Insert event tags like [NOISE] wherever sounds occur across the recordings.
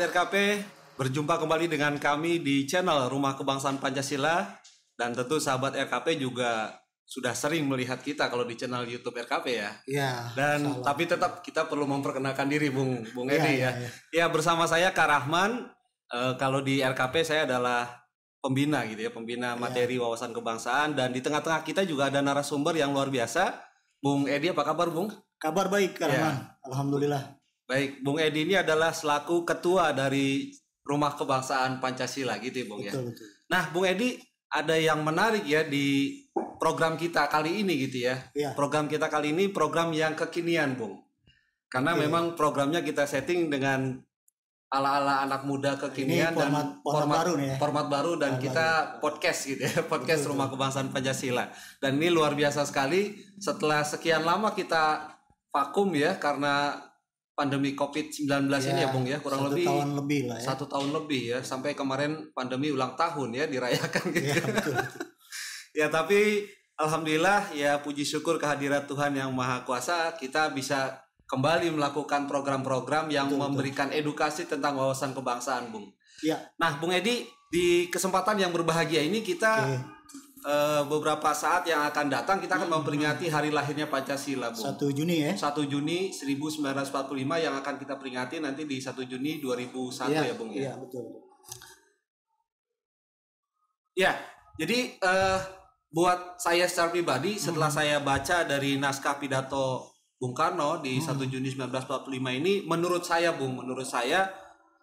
sahabat RKP, berjumpa kembali dengan kami di channel Rumah Kebangsaan Pancasila dan tentu sahabat RKP juga sudah sering melihat kita kalau di channel YouTube RKP ya. Iya. Dan salah. tapi tetap kita perlu memperkenalkan diri Bung Bung Iya, Edi ya. iya. Ya bersama saya Kak Rahman. Eh, kalau di RKP saya adalah pembina gitu ya, pembina Iya. materi wawasan kebangsaan dan di tengah-tengah kita juga ada narasumber yang luar biasa. Bung Edi apa kabar Bung? Kabar baik, Kak Iya. Rahman. Alhamdulillah. Baik, Bung Edi ini adalah selaku ketua dari Rumah Kebangsaan Pancasila gitu ya Bung ya. Betul, betul. Nah, Bung Edi ada yang menarik ya di program kita kali ini gitu ya. Iya. Program kita kali ini program yang kekinian, Bung. Karena Oke. memang programnya kita setting dengan ala-ala anak muda kekinian Ini format, dan format baru nih ya. format baru dan Format kita podcast gitu ya, podcast Betul, Rumah Kebangsaan Pancasila. Dan ini luar biasa sekali setelah sekian lama kita vakum ya karena pandemi Covid-19 ini ya, Bung ya, kurang satu lebih tahun lebih lah ya. satu tahun lebih ya sampai kemarin pandemi ulang tahun ya dirayakan gitu. Iya, betul, betul. [LAUGHS] ya tapi alhamdulillah ya puji syukur kehadirat Tuhan yang Maha Kuasa kita bisa kembali melakukan program-program yang Betul, betul. memberikan edukasi tentang wawasan kebangsaan, Bung. Iya. Nah, Bung Edi di kesempatan yang berbahagia ini kita Oke. Eh, beberapa saat yang akan datang kita akan memperingati hari lahirnya Pancasila, Bung. 1 Juni ya. 1 Juni 1945 yang akan kita peringati nanti di 1 Juni 2001 ya, Bung ya. Iya, betul. Ya, jadi eh, buat saya secara pribadi setelah saya baca dari naskah pidato Bung Karno di 1 Juni 1945 ini menurut saya Bung, menurut saya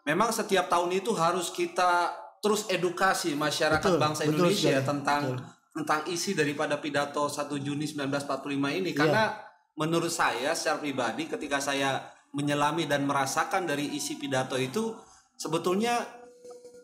memang setiap tahun itu harus kita terus edukasi masyarakat Betul, bangsa betul Indonesia sekali, tentang betul. tentang isi daripada pidato 1 Juni 1945 ini Iya. karena menurut saya secara pribadi ketika saya menyelami dan merasakan dari isi pidato itu sebetulnya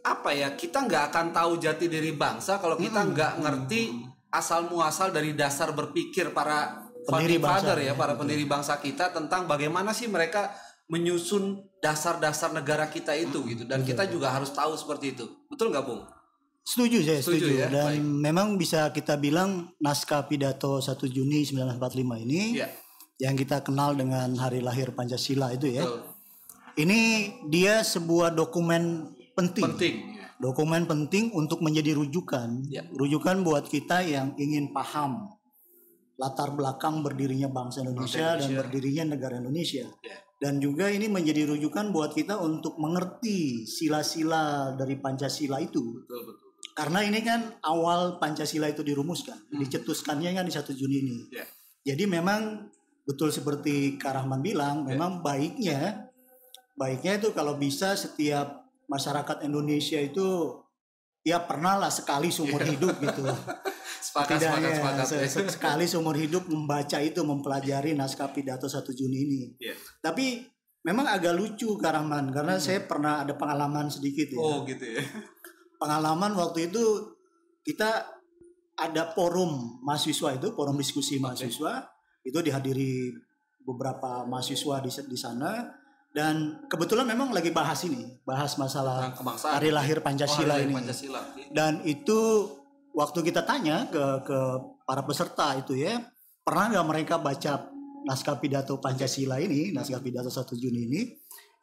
apa ya kita nggak akan tahu jati diri bangsa kalau kita Hmm. nggak ngerti asal muasal dari dasar berpikir para Pendiri founding bangsa, father ya ya, para betul. pendiri bangsa kita tentang bagaimana sih mereka menyusun dasar-dasar negara kita itu gitu dan kita juga harus tahu seperti itu betul nggak bung Setuju saya, Setuju setuju. ya, Dan baik. memang bisa kita bilang naskah pidato 1 Juni 1945 ini Iya yang kita kenal dengan hari lahir Pancasila itu ya. betul Ini dia sebuah dokumen penting. penting ya. Dokumen penting untuk menjadi rujukan. Ya. Rujukan buat kita yang ingin paham latar belakang berdirinya bangsa Indonesia, dan Indonesia. berdirinya negara Indonesia. Ya. Dan juga ini menjadi rujukan buat kita untuk mengerti sila-sila dari Pancasila itu. betul betul Karena ini kan awal Pancasila itu dirumuskan, dicetuskannya kan di 1 Juni ini. Ya. Jadi memang betul seperti Kak Rahman bilang, Ya. memang baiknya baiknya itu kalau bisa setiap masyarakat Indonesia itu ya pernah lah sekali seumur hidup gitu. [LAUGHS] sepakat sepakat Tidaknya sepakat. se- se- sekali seumur hidup membaca itu, mempelajari naskah pidato 1 Juni ini. Iya. Tapi memang agak lucu Kak Rahman karena saya pernah ada pengalaman sedikit ya. Oh gitu ya. Pengalaman waktu itu kita ada forum mahasiswa itu forum diskusi mahasiswa. Itu dihadiri beberapa mahasiswa di di sana. Dan kebetulan memang lagi bahas ini bahas masalah hari lahir Pancasila Oh, hari lahir ini. Pancasila dan itu waktu kita tanya ke ke para peserta itu ya pernah nggak mereka baca naskah pidato Pancasila ini naskah pidato 1 Juni ini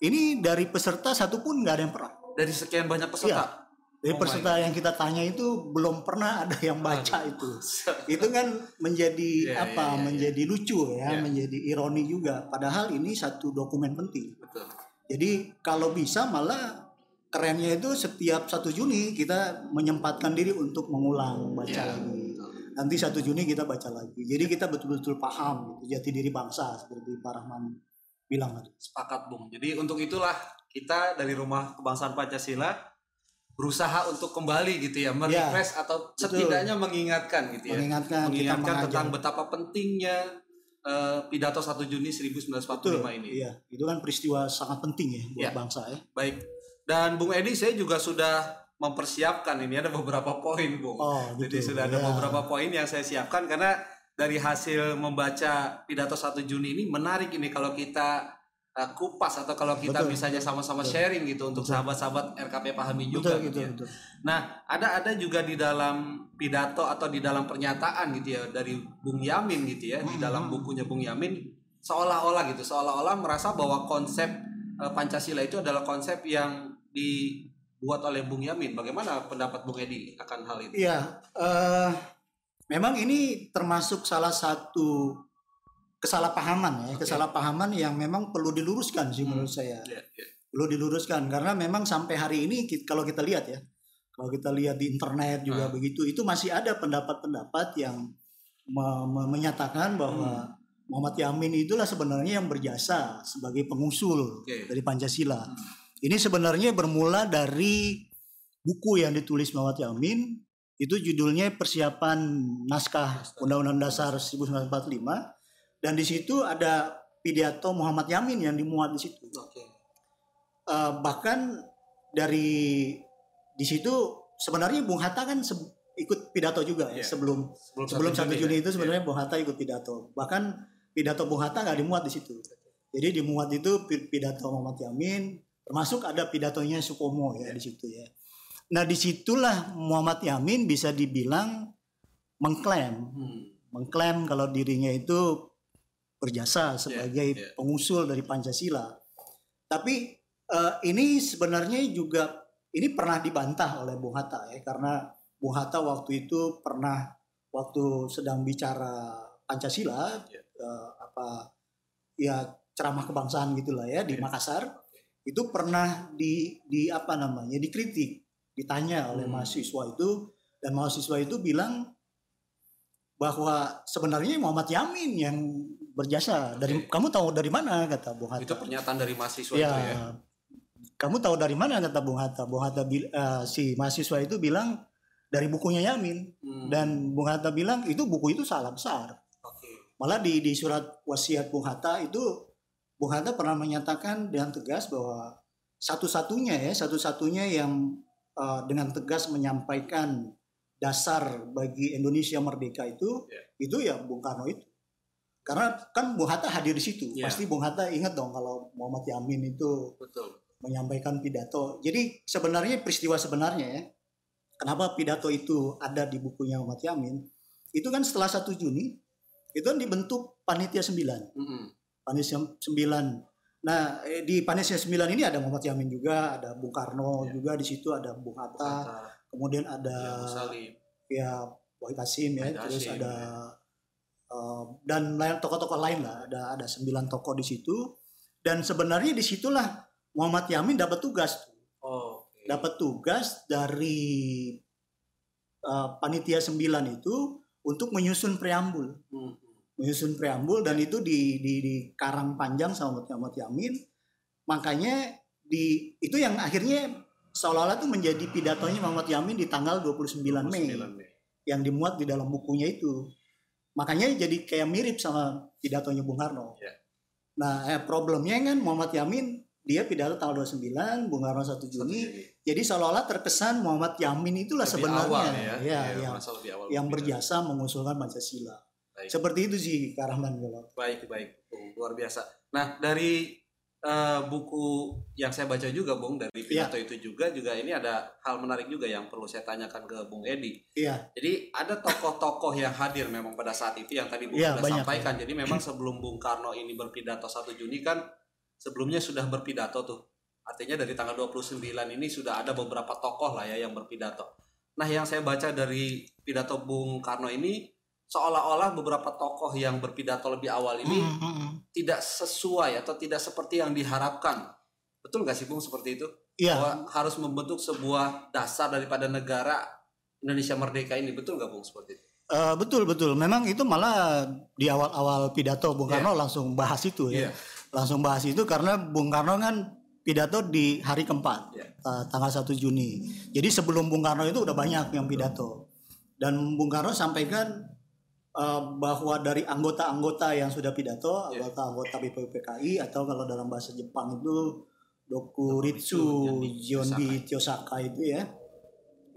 ini dari peserta satu pun nggak ada yang pernah dari sekian banyak peserta dari Oh peserta yang kita tanya itu belum pernah ada yang baca itu. [LAUGHS] Itu kan menjadi Iya, apa? iya, iya, menjadi lucu ya, Iya. menjadi ironi juga. Padahal ini satu dokumen penting. betul Jadi kalau bisa malah kerennya itu setiap 1 Juni kita menyempatkan diri untuk mengulang baca Iya, lagi. betul. Nanti 1 Juni kita baca lagi. Jadi kita betul-betul paham gitu, jati diri bangsa seperti Pak Rahman bilang tadi. Sepakat Bung. Jadi untuk itulah kita dari Rumah Kebangsaan Pancasila berusaha untuk kembali gitu ya, merefresh atau betul. setidaknya mengingatkan gitu ya. Mengingatkan, mengingatkan tentang betapa pentingnya eh, pidato 1 Juni 1945 Betul. ini. Iya, itu kan peristiwa sangat penting ya buat Iya. bangsa ya. Baik. Dan Bung Edi saya juga sudah mempersiapkan ini ada beberapa poin, Bung. Oh, Jadi gitu. sudah ada Ya. beberapa poin yang saya siapkan karena dari hasil membaca pidato 1 Juni ini menarik ini kalau kita uh, kupas atau kalau kita Betul, misalnya sama-sama sharing gitu untuk sahabat-sahabat RKP pahami juga betul gitu gitu, ya. betul. Nah, ada ada juga di dalam pidato atau di dalam pernyataan gitu ya dari Bung Yamin gitu ya, di Hmm. dalam bukunya Bung Yamin seolah-olah gitu, seolah-olah merasa bahwa konsep eh, Pancasila itu adalah konsep yang dibuat oleh Bung Yamin. Bagaimana pendapat Bung Edi akan hal itu? Iya, eh, memang ini termasuk salah satu kesalahpahaman ya, Oke. kesalahpahaman yang memang perlu diluruskan sih Hmm. menurut saya. Ya, ya. Perlu diluruskan karena memang sampai hari ini kalau kita lihat ya, kalau kita lihat di internet juga Ah. begitu, itu masih ada pendapat-pendapat yang me- me- menyatakan bahwa Hmm. Muhammad Yamin itulah sebenarnya yang berjasa sebagai pengusul Oke. dari Pancasila. Hmm. Ini sebenarnya bermula dari buku yang ditulis Muhammad Yamin itu judulnya persiapan naskah. Undang-Undang Dasar 1945 dan di situ ada pidato Muhammad Yamin yang dimuat di situ. Oke. Eh, bahkan dari di situ sebenarnya Bung Hatta kan se- ikut pidato juga ya Iya. sebelum Sebelum, sebelum 1 Juni ya? itu sebenarnya Bung Hatta ikut pidato. Bahkan pidato Bung Hatta nggak dimuat di situ. Jadi dimuat itu pi- pidato Muhammad Yamin, termasuk ada pidatonya Sukomo ya di situ ya. Nah di situlah Muhammad Yamin bisa dibilang mengklaim, Hmm. mengklaim kalau dirinya itu berjasa sebagai iya. pengusul dari Pancasila. Tapi eh, ini sebenarnya juga ini pernah dibantah oleh Bung Hatta ya karena Bung Hatta waktu itu pernah waktu sedang bicara Pancasila Iya. eh, apa ya ceramah kebangsaan gitulah ya di Iya. Makassar itu pernah di di apa namanya dikritik ditanya oleh Hmm. mahasiswa itu dan mahasiswa itu bilang bahwa sebenarnya Muhammad Yamin yang berjasa dari Oke. kamu tahu dari mana kata Bung Hatta Itu pernyataan dari mahasiswa ya, itu ya. kamu tahu dari mana kata Bung Hatta Bung Hatta eh, si mahasiswa itu bilang dari bukunya Yamin Hmm. dan Bung Hatta bilang itu buku itu salah besar Oke. malah di di surat wasiat Bung Hatta itu Bung Hatta pernah menyatakan dengan tegas bahwa satu-satunya ya satu-satunya yang eh, dengan tegas menyampaikan dasar bagi Indonesia merdeka itu Ya. itu ya Bung Karno itu karena kan Bung Hatta hadir di situ Ya. pasti Bung Hatta ingat dong kalau Muhammad Yamin itu Betul. menyampaikan pidato jadi sebenarnya peristiwa sebenarnya ya kenapa pidato itu ada di bukunya Muhammad Yamin itu kan setelah 1 Juni itu kan dibentuk panitia 9 Mm-mm. Panitia 9 nah eh, di panitia 9 ini ada Muhammad Yamin juga ada Bung Karno Ya. juga di situ ada Bung Hatta Kata kemudian ya, ada Musalim. ya Wahid Hasim ya Wahid terus ada ya. eh, dan lain tokoh-tokoh lain lah ada ada sembilan tokoh di situ dan sebenarnya di situlah Muhammad Yamin dapat tugas Oh, oke. dapat tugas dari eh, panitia 9 itu untuk menyusun preambul Hmm. Menyusun preambul dan itu di di, di karang panjang sama Muhammad Yamin. Makanya di itu yang akhirnya seolah-olah itu menjadi pidatonya Muhammad Yamin di tanggal 29 Mei. 9 Mei. yang dimuat di dalam bukunya itu. Makanya jadi kayak mirip sama pidatonya Bung Karno. Ya. nah eh, problemnya kan Muhammad Yamin dia pidato tanggal 29 Bung Karno 1 Juni. Jadi seolah-olah terkesan Muhammad Yamin itulah Lebih sebenarnya. awal ya, ya, ya, yang yang berjasa mengusulkan Pancasila Baik. seperti itu sih Kak Rahman kalau Baik, baik, Bung. Luar biasa. Nah, dari eh, buku yang saya baca juga, Bung, dari Iya. pidato itu juga, juga ini ada hal menarik juga yang perlu saya tanyakan ke Bung Edi. iya Jadi ada tokoh-tokoh yang hadir memang pada saat itu yang tadi Bung Iya, sudah banyak, sampaikan. Jadi memang sebelum Bung Karno ini berpidato 1 Juni kan sebelumnya sudah berpidato tuh. Artinya dari tanggal 29 ini sudah ada beberapa tokoh lah ya yang berpidato. Nah, yang saya baca dari pidato Bung Karno ini seolah-olah beberapa tokoh yang berpidato lebih awal ini Mm, mm, mm. tidak sesuai atau tidak seperti yang diharapkan. Betul nggak sih Bung seperti itu? iya Bahwa harus membentuk sebuah dasar daripada negara Indonesia merdeka ini. Betul nggak Bung seperti itu? Eh, betul betul memang itu malah di awal-awal pidato Bung Iya. Karno langsung bahas itu ya Iya. langsung bahas itu karena Bung Karno kan pidato di hari keempat Iya. eh, tanggal 1 Juni. Jadi sebelum Bung Karno itu udah banyak yang pidato. Dan Bung Karno sampaikan bahwa dari anggota-anggota yang sudah pidato, Iya. anggota-anggota BPUPKI atau kalau dalam bahasa Jepang itu Dokuritsu Jonbi Tiyosaka itu ya.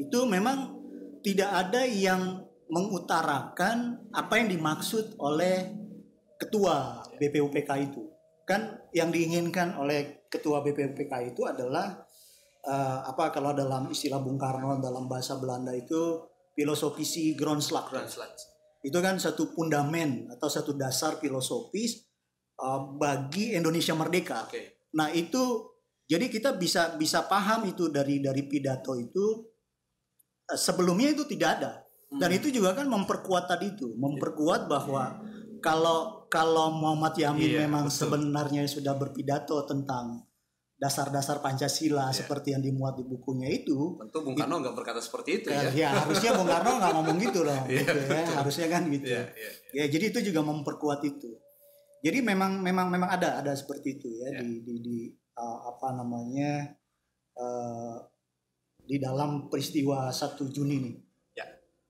Itu memang tidak ada yang mengutarakan apa yang dimaksud oleh ketua BPUPK itu. Kan yang diinginkan oleh ketua BPUPK itu adalah eh, apa kalau dalam istilah Bung Karno dalam bahasa Belanda itu filosofisi grondslag. Translate. Itu kan satu fundamen atau satu dasar filosofis eh, bagi Indonesia merdeka. Oke. Nah itu jadi kita bisa bisa paham itu dari dari pidato itu eh, sebelumnya itu tidak ada dan Hmm. itu juga kan memperkuat tadi itu memperkuat bahwa kalau kalau Muhammad Yamin Iya, memang betul. sebenarnya sudah berpidato tentang dasar-dasar Pancasila Iya. seperti yang dimuat di bukunya itu Tentu Bung Karno nggak berkata seperti itu ya, ya. ya harusnya Bung Karno nggak ngomong gitu loh [LAUGHS] Iya, gitu ya betul. harusnya kan gitu Iya, iya. ya jadi itu juga memperkuat itu jadi memang memang memang ada ada seperti itu ya Ya. di di, di uh, apa namanya uh, di dalam peristiwa 1 Juni ini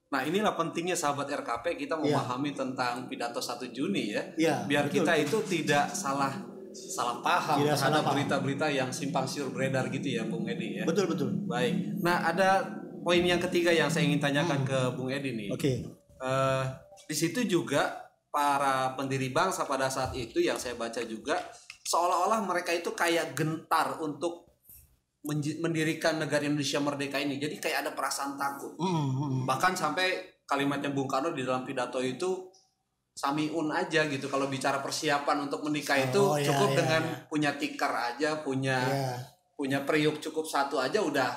Nah inilah pentingnya sahabat RKP kita Iya. memahami tentang pidato 1 Juni ya. ya Biar betul. kita itu tidak salah salah paham Tidak terhadap berita-berita yang simpang siur beredar gitu ya Bung Edi ya. betul betul Baik. Nah ada poin yang ketiga yang saya ingin tanyakan Hmm. ke Bung Edi nih. oke Eh, di situ juga para pendiri bangsa pada saat itu yang saya baca juga seolah-olah mereka itu kayak gentar untuk mendirikan negara Indonesia merdeka ini. Jadi kayak ada perasaan takut. Mm, mm, mm. Bahkan sampai kalimatnya Bung Karno di dalam pidato itu samiun aja gitu. Kalau bicara persiapan untuk menikah itu Oh, iya, cukup iya, dengan iya. punya tikar aja, punya ya punya periuk cukup satu aja udah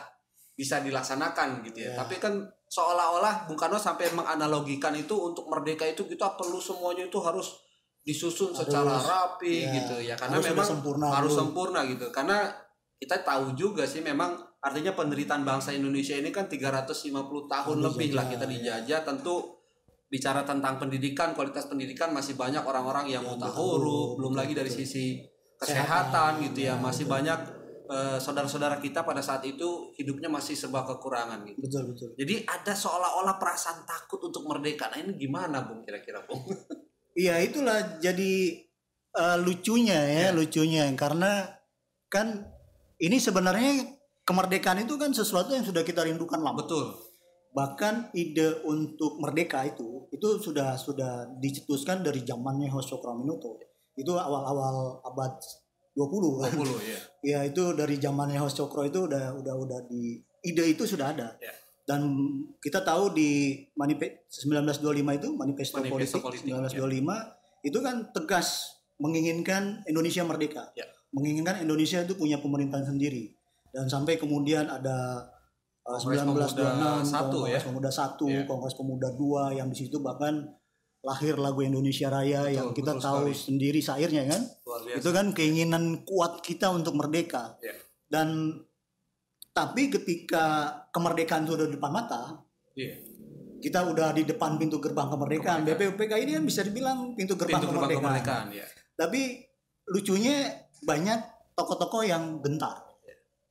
bisa dilaksanakan gitu ya. Ya. Tapi kan seolah-olah Bung Karno sampai menganalogikan itu untuk merdeka itu kita perlu semuanya itu harus disusun Harus, secara rapi ya. gitu ya. Karena Harus memang sempurna harus dulu. sempurna gitu. Karena kita tahu juga sih memang artinya penderitaan bangsa Indonesia ini kan 350 tahun lebih lah kita ya. dijajah tentu bicara tentang pendidikan kualitas pendidikan masih banyak orang-orang yang buta buta huruf belum lagi dari sisi Kesehatan, gitu ya. ya, masih banyak eh, saudara-saudara kita pada saat itu hidupnya masih serba kekurangan gitu. Betul betul. Jadi ada seolah-olah perasaan takut untuk merdeka. Nah ini gimana bung kira-kira bung? [LAUGHS] Iya itulah jadi eh, lucunya ya, Ya. lucunya. Karena kan ini sebenarnya kemerdekaan itu kan sesuatu yang sudah kita rindukan lama. betul Bahkan ide untuk merdeka itu itu sudah sudah dicetuskan dari zamannya Hoso Krominoto. Itu awal-awal abad 20 kan. 20 ya [LAUGHS] Ya itu dari zamannya Cokro itu udah udah udah di ide itu sudah ada. Ya. Dan kita tahu di manifest 1925 itu manifesto, Manifesto politik, politik, 1925 itu kan tegas menginginkan Indonesia merdeka. Ya. Menginginkan Indonesia itu punya pemerintahan sendiri. Dan sampai kemudian ada uh, Kongres 1926 Pemuda satu, Kongres ya. Pemuda 1, Ya. Kongres Pemuda 2 yang di situ bahkan lahir lagu Indonesia Raya Betul, yang kita betul tahu sekali. sendiri syairnya kan itu kan keinginan kuat kita untuk merdeka Ya. dan tapi ketika kemerdekaan itu udah di depan mata Iya. kita udah di depan pintu gerbang kemerdekaan BPUPK ini kan bisa dibilang pintu gerbang, pintu gerbang kemerdekaan. kemerdekaan ya tapi lucunya banyak tokoh-tokoh yang gentar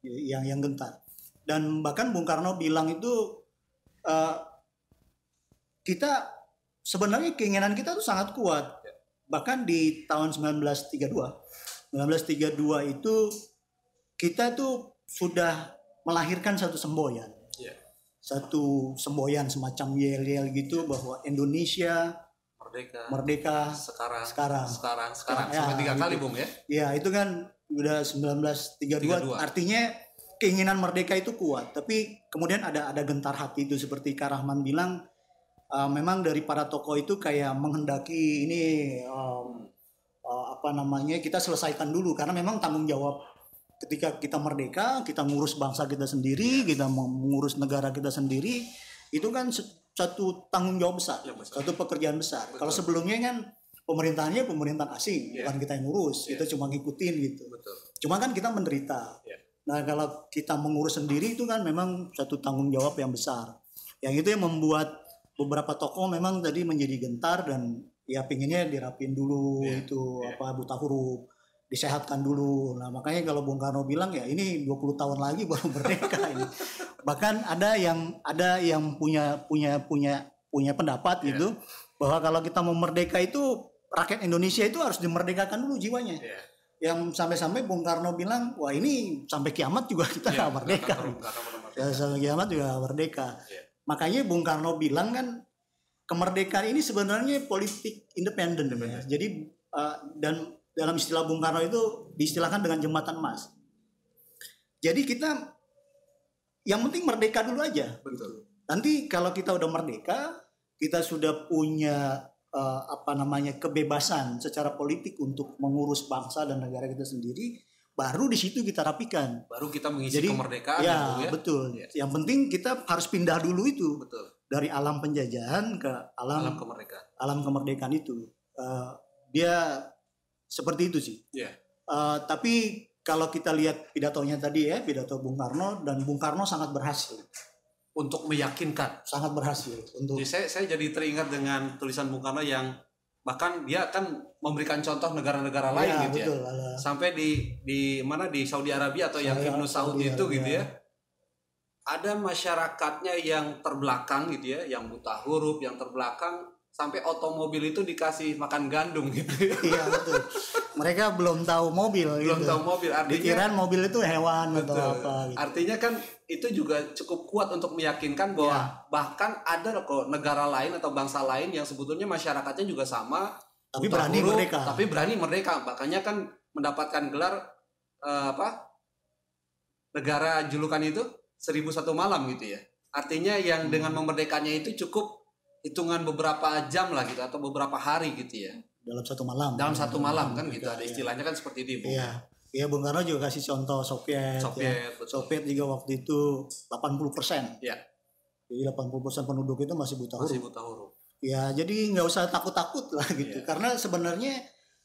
yang yang gentar dan bahkan Bung Karno bilang itu eh, kita sebenarnya keinginan kita tuh sangat kuat bahkan di tahun 1932 1932 itu kita tuh sudah melahirkan satu semboyan Iya. satu semboyan semacam yel-yel gitu bahwa Indonesia merdeka merdeka sekarang sekarang. sekarang sekarang Ya, sampai tiga gitu. kali bung ya Ya itu kan udah 1932 32. artinya keinginan merdeka itu kuat. Tapi kemudian ada ada gentar hati itu seperti Kak Rahman bilang uh, memang dari para tokoh itu kayak menghendaki ini um, uh, apa namanya kita selesaikan dulu karena memang tanggung jawab ketika kita merdeka kita ngurus bangsa kita sendiri kita mengurus negara kita sendiri itu kan satu tanggung jawab besar, Ya, besar. satu pekerjaan besar. Betul. Kalau sebelumnya kan pemerintahannya pemerintahan asing, Iya. bukan kita yang ngurus, Iya. kita cuma ngikutin gitu. betul Cuma kan kita menderita. Iya. Nah kalau kita mengurus sendiri itu kan memang satu tanggung jawab yang besar. Yang itu yang membuat beberapa tokoh memang tadi menjadi gentar dan ya pinginnya dirapin dulu Iya, itu iya. apa buta huruf disehatkan dulu. Nah makanya kalau Bung Karno bilang ya ini 20 tahun lagi baru [LAUGHS] merdeka ini. Bahkan ada yang ada yang punya punya punya punya pendapat Iya. gitu bahwa kalau kita mau merdeka itu rakyat Indonesia itu harus dimerdekakan dulu jiwanya Iya. Yang sampai-sampai Bung Karno bilang wah ini sampai kiamat juga [LAUGHS] kita Iya, nggak merdeka pernah merdeka. ya, sampai kiamat juga merdeka Iya. makanya Bung Karno bilang kan kemerdekaan ini sebenarnya politik independen ya. jadi uh, dan dalam istilah Bung Karno itu diistilahkan dengan jembatan emas jadi kita yang penting merdeka dulu aja betul Nanti kalau kita udah merdeka, kita sudah punya eh, apa namanya kebebasan secara politik untuk mengurus bangsa dan negara kita sendiri, baru di situ kita rapikan. Baru kita mengisi Jadi kemerdekaan ya, Bung, ya. betul. Iya. Yang penting kita harus pindah dulu itu Betul. dari alam penjajahan ke Alam alam kemerdekaan. alam kemerdekaan itu. Eh, dia seperti itu sih. Iya. Eh, tapi kalau kita lihat pidatonya tadi ya, pidato Bung Karno dan Bung Karno sangat berhasil, Untuk meyakinkan. sangat berhasil untuk Jadi saya saya jadi teringat dengan tulisan Bung Karno yang bahkan dia kan memberikan contoh negara-negara lain ya, gitu ya. betul, ada Sampai di di mana di Saudi Arabia atau yang Saudi- Ibnu Saud itu gitu Arabia. ya. Ada masyarakatnya yang terbelakang gitu ya, yang buta huruf, yang terbelakang sampai otomobil itu dikasih makan gandum gitu. ya. Iya betul. Mereka belum tahu mobil Belum gitu. tahu mobil artinya Dikirain mobil itu hewan atau Betul. apa gitu. Artinya kan itu juga cukup kuat untuk meyakinkan bahwa Ya. bahkan ada kok negara lain atau bangsa lain yang sebetulnya masyarakatnya juga sama Tapi berani huruf, merdeka. Tapi berani merdeka. Makanya kan mendapatkan gelar eh, apa? Negara julukan itu seribu satu malam gitu ya. Artinya yang Hmm. dengan memerdekanya itu cukup hitungan beberapa jam lah gitu atau beberapa hari gitu ya. dalam satu malam. Dalam satu malam kan gitu ada Iya. istilahnya kan seperti itu. Bu. Iya. Iya Bung Karno juga kasih contoh Soviet. ya. Soviet, betul. Soviet juga waktu itu 80 persen. Iya. Jadi 80 persen penduduk itu masih buta Masih huruf. buta huruf. Ya jadi nggak usah takut-takut lah gitu. Iya. Karena sebenarnya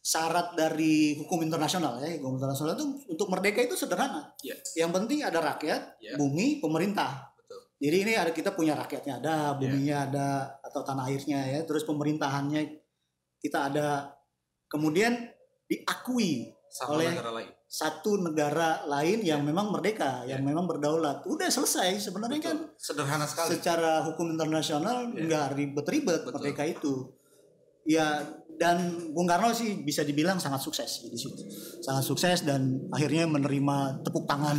syarat dari hukum internasional ya, hukum internasional itu untuk merdeka itu sederhana. Iya. Yang penting ada rakyat, Iya. bumi, pemerintah. Jadi ini ada kita punya rakyatnya ada, buminya ada atau tanah airnya ya, terus pemerintahannya kita ada. Kemudian diakui Sama Oleh- negara lain. satu negara lain yang memang merdeka, Ya. yang memang berdaulat. Udah selesai sebenarnya kan Betul. Sederhana sekali. secara hukum internasional Ya. nggak ribet-ribet merdeka itu. Ya dan Bung Karno sih bisa dibilang sangat sukses di situ. Sangat sukses dan akhirnya menerima tepuk tangan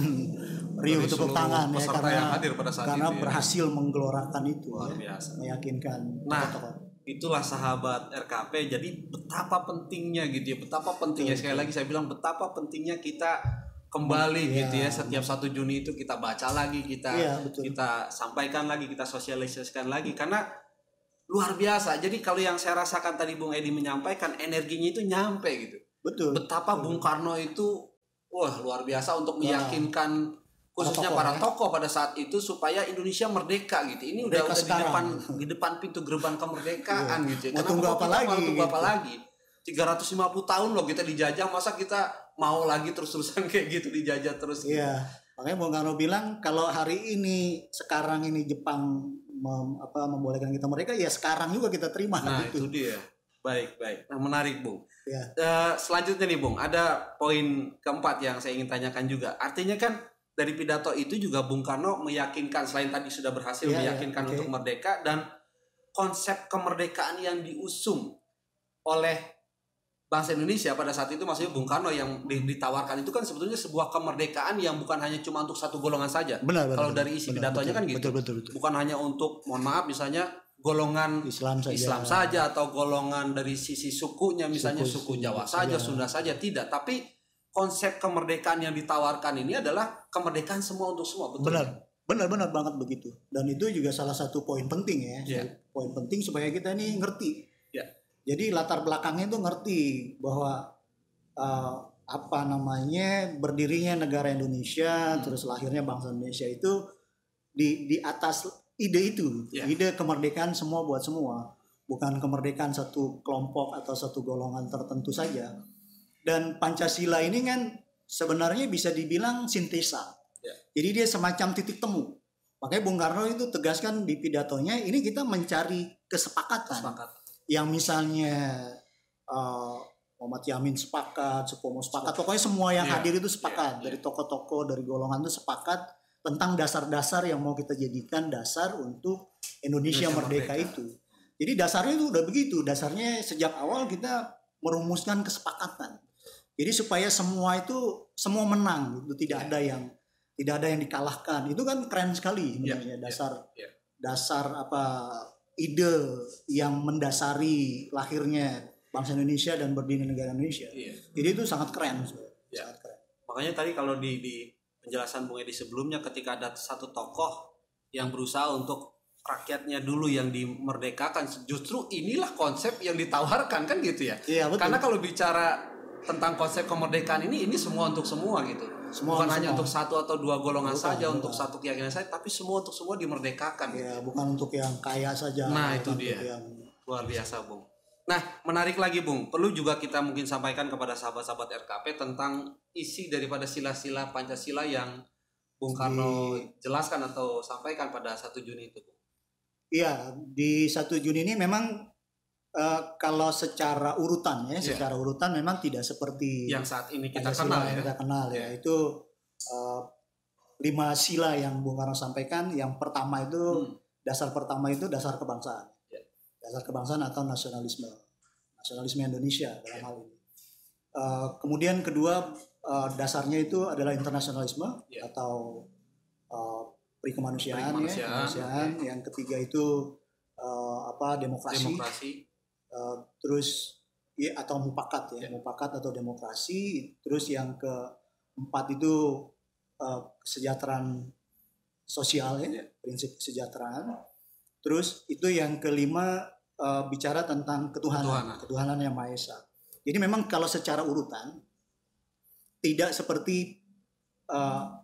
Dari tepuk tangan ya peserta karena yang hadir pada saat karena itu ya. berhasil menggelorakan itu Luar ya, biasa. meyakinkan Nah, tokoh-tokoh. itulah sahabat RKP jadi betapa pentingnya gitu ya betapa pentingnya sekali lagi saya bilang betapa pentingnya kita kembali Iya. gitu ya setiap satu Juni itu kita baca lagi kita betul. kita sampaikan lagi kita sosialisasikan lagi karena luar biasa jadi kalau yang saya rasakan tadi Bung Edi menyampaikan energinya itu nyampe gitu Betul. betapa Bung Karno itu wah luar biasa untuk Ya. meyakinkan khususnya tokoh para ya. tokoh pada saat itu supaya Indonesia merdeka gitu. Ini udah, Merdeka udah di sekarang. depan di depan pintu gerbang kemerdekaan gitu ya. Mau tunggu apa lagi Mau tunggu apa lagi? 350 tahun loh kita dijajah masa kita mau lagi terus-terusan [LAUGHS] kayak gitu dijajah terus gitu. Iya. Makanya Bung Karno bilang kalau hari ini sekarang ini Jepang mem- apa membolehkan kita mereka ya sekarang juga kita terima Nah, gitu. itu dia. Baik, baik. Nah, menarik, Bung. Ya. Eh, selanjutnya nih, Bung, ada poin keempat yang saya ingin tanyakan juga. Artinya kan dari pidato itu juga Bung Karno meyakinkan selain tadi sudah berhasil Iya, iya, meyakinkan oke. untuk merdeka dan konsep kemerdekaan yang diusung oleh bangsa Indonesia pada saat itu maksudnya Bung Karno yang di- ditawarkan itu kan sebetulnya sebuah kemerdekaan yang bukan hanya cuma untuk satu golongan saja. Benar, benar. Kalau dari isi benar, pidatonya betul, kan gitu. Betul, betul, betul. Bukan hanya untuk mohon maaf misalnya golongan Islam saja. Islam saja atau golongan dari sisi sukunya misalnya Suku- suku, Jawa saja, saja. Sunda saja tidak, tapi konsep kemerdekaan yang ditawarkan ini adalah kemerdekaan semua untuk semua, betul? Benar. Benar benar banget begitu. Dan itu juga salah satu poin penting ya. Iya. Poin penting supaya kita ini ngerti. Jadi latar belakangnya itu ngerti bahwa eh, apa namanya berdirinya negara Indonesia Hmm. terus lahirnya bangsa Indonesia itu di di atas ide itu, Iya. ide kemerdekaan semua buat semua, bukan kemerdekaan satu kelompok atau satu golongan tertentu saja. Dan Pancasila ini kan sebenarnya bisa dibilang sintesa. Iya. Jadi dia semacam titik temu. Makanya Bung Karno itu tegaskan di pidatonya ini kita mencari kesepakatan Sepakat. Yang misalnya uh, Muhammad Yamin sepakat, Supomo sepakat, pokoknya semua yang Iya, hadir itu sepakat iya, dari tokoh-tokoh dari golongan itu sepakat tentang dasar-dasar yang mau kita jadikan dasar untuk Indonesia, Indonesia merdeka, merdeka. itu. Jadi dasarnya itu udah begitu, dasarnya sejak awal kita merumuskan kesepakatan. Jadi supaya semua itu semua menang, itu tidak Iya. ada yang tidak ada yang dikalahkan. Itu kan keren sekali Iya, sebenarnya iya, dasar iya. dasar apa ide yang mendasari lahirnya bangsa Indonesia dan berdiri negara Indonesia. Iya. Jadi itu sangat keren, sebenarnya. Iya. sangat keren. Makanya tadi kalau di, di penjelasan Bung Edi sebelumnya ketika ada satu tokoh yang berusaha untuk rakyatnya dulu yang dimerdekakan justru inilah konsep yang ditawarkan kan gitu ya Iya betul. karena kalau bicara tentang konsep kemerdekaan ini ini semua untuk semua gitu. Semua bukan hanya semua. untuk satu atau dua golongan Bukan, saja bukan. untuk satu keyakinan saja tapi semua untuk semua dimerdekakan. Ya, bukan untuk yang kaya saja. Nah, itu untuk dia. Yang, Luar biasa, Bung. Nah, menarik lagi, Bung. Perlu juga kita mungkin sampaikan kepada sahabat-sahabat RKP tentang isi daripada sila-sila Pancasila yang Bung Karno jelaskan atau sampaikan pada 1 Juni itu, Bung. Iya, di 1 Juni ini memang eh, kalau secara urutan ya, Iya. secara urutan memang tidak seperti Yang saat ini kita Pancasila kenal yang ya. kita kenal ya. Iya. Itu eh, lima sila yang Bung Karno sampaikan. Yang pertama itu Hmm. dasar pertama itu dasar kebangsaan. Iya. Dasar kebangsaan atau nasionalisme. Nasionalisme Indonesia dalam hal ini. Eh, kemudian kedua eh, dasarnya itu adalah internasionalisme Iya. atau eh, perikemanusiaan, Perikemanusiaan, ya, kemanusiaan. Yang ketiga itu eh, apa demokrasi. Demokrasi. Eh, terus ya, atau mupakat ya, Ya. mupakat atau demokrasi. Terus yang keempat itu eh, kesejahteraan sosial ya, Ya. prinsip kesejahteraan. Terus itu yang kelima eh, bicara tentang ketuhanan, Ketuhanan. ketuhanan yang maha esa. Jadi memang kalau secara urutan tidak seperti